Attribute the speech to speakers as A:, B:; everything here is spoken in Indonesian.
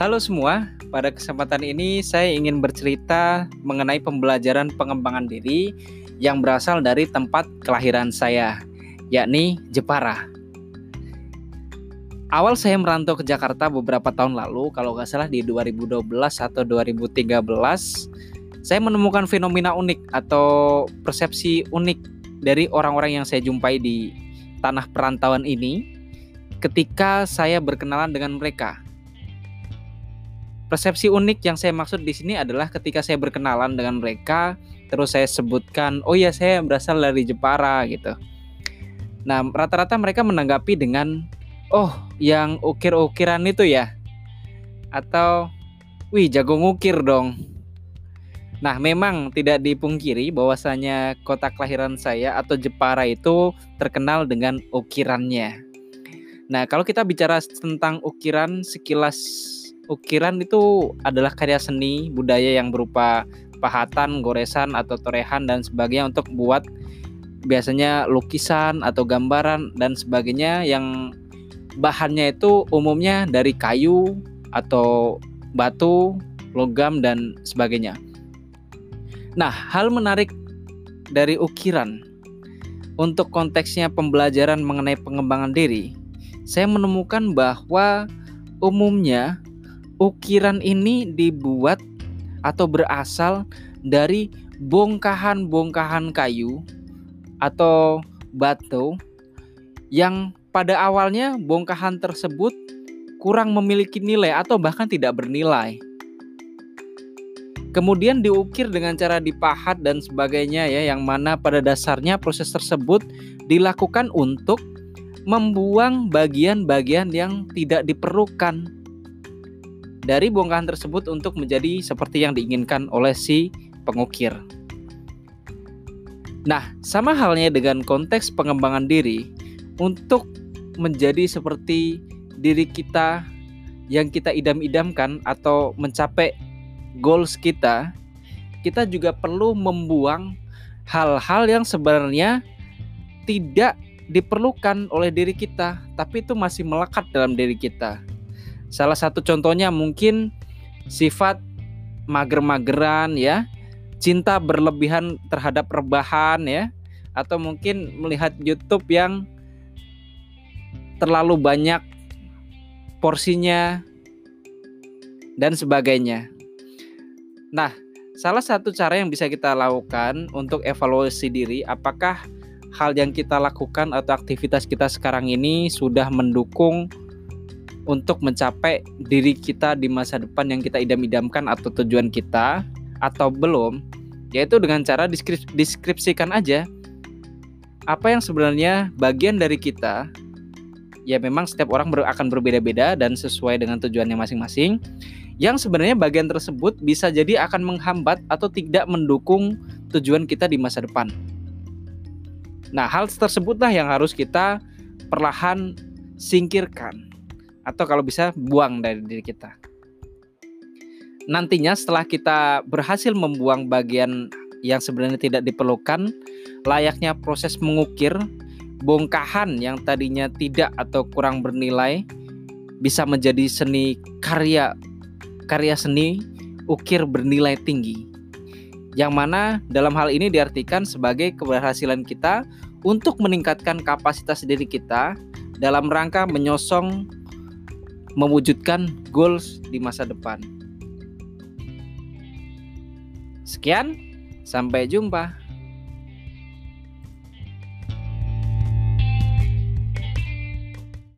A: Halo semua, pada kesempatan ini saya ingin bercerita mengenai pembelajaran pengembangan diri yang berasal dari tempat kelahiran saya, yakni Jepara. Awal saya merantau ke Jakarta beberapa tahun lalu, kalau nggak salah di 2012 atau 2013, saya menemukan fenomena unik atau persepsi unik dari orang-orang yang saya jumpai di tanah perantauan ini ketika saya berkenalan dengan mereka Persepsi unik yang saya maksud di sini adalah ketika saya berkenalan dengan mereka, terus saya sebutkan, "Oh ya, saya berasal dari Jepara." gitu. Nah, rata-rata mereka menanggapi dengan, "Oh, yang ukir-ukiran itu ya?" Atau, "Wih, jago ngukir dong." Nah, memang tidak dipungkiri bahwasanya kota kelahiran saya atau Jepara itu terkenal dengan ukirannya. Nah, kalau kita bicara tentang ukiran sekilas ukiran itu adalah karya seni budaya yang berupa pahatan, goresan atau torehan dan sebagainya untuk buat biasanya lukisan atau gambaran dan sebagainya yang bahannya itu umumnya dari kayu atau batu, logam dan sebagainya. Nah, hal menarik dari ukiran untuk konteksnya pembelajaran mengenai pengembangan diri, saya menemukan bahwa umumnya ukiran ini dibuat atau berasal dari bongkahan-bongkahan kayu atau batu yang pada awalnya bongkahan tersebut kurang memiliki nilai atau bahkan tidak bernilai. Kemudian diukir dengan cara dipahat dan sebagainya ya yang mana pada dasarnya proses tersebut dilakukan untuk membuang bagian-bagian yang tidak diperlukan dari bongkahan tersebut untuk menjadi seperti yang diinginkan oleh si pengukir. Nah, sama halnya dengan konteks pengembangan diri untuk menjadi seperti diri kita yang kita idam-idamkan atau mencapai goals kita, kita juga perlu membuang hal-hal yang sebenarnya tidak diperlukan oleh diri kita, tapi itu masih melekat dalam diri kita. Salah satu contohnya mungkin sifat mager-mageran ya, cinta berlebihan terhadap rebahan ya, atau mungkin melihat YouTube yang terlalu banyak porsinya dan sebagainya. Nah, salah satu cara yang bisa kita lakukan untuk evaluasi diri apakah hal yang kita lakukan atau aktivitas kita sekarang ini sudah mendukung untuk mencapai diri kita di masa depan yang kita idam-idamkan atau tujuan kita atau belum yaitu dengan cara deskripsikan aja apa yang sebenarnya bagian dari kita. Ya memang setiap orang ber akan berbeda-beda dan sesuai dengan tujuannya masing-masing. Yang sebenarnya bagian tersebut bisa jadi akan menghambat atau tidak mendukung tujuan kita di masa depan. Nah, hal tersebutlah yang harus kita perlahan singkirkan atau kalau bisa buang dari diri kita. Nantinya setelah kita berhasil membuang bagian yang sebenarnya tidak diperlukan, layaknya proses mengukir bongkahan yang tadinya tidak atau kurang bernilai bisa menjadi seni karya karya seni ukir bernilai tinggi. Yang mana dalam hal ini diartikan sebagai keberhasilan kita untuk meningkatkan kapasitas diri kita dalam rangka menyosong mewujudkan goals di masa depan. Sekian, sampai jumpa.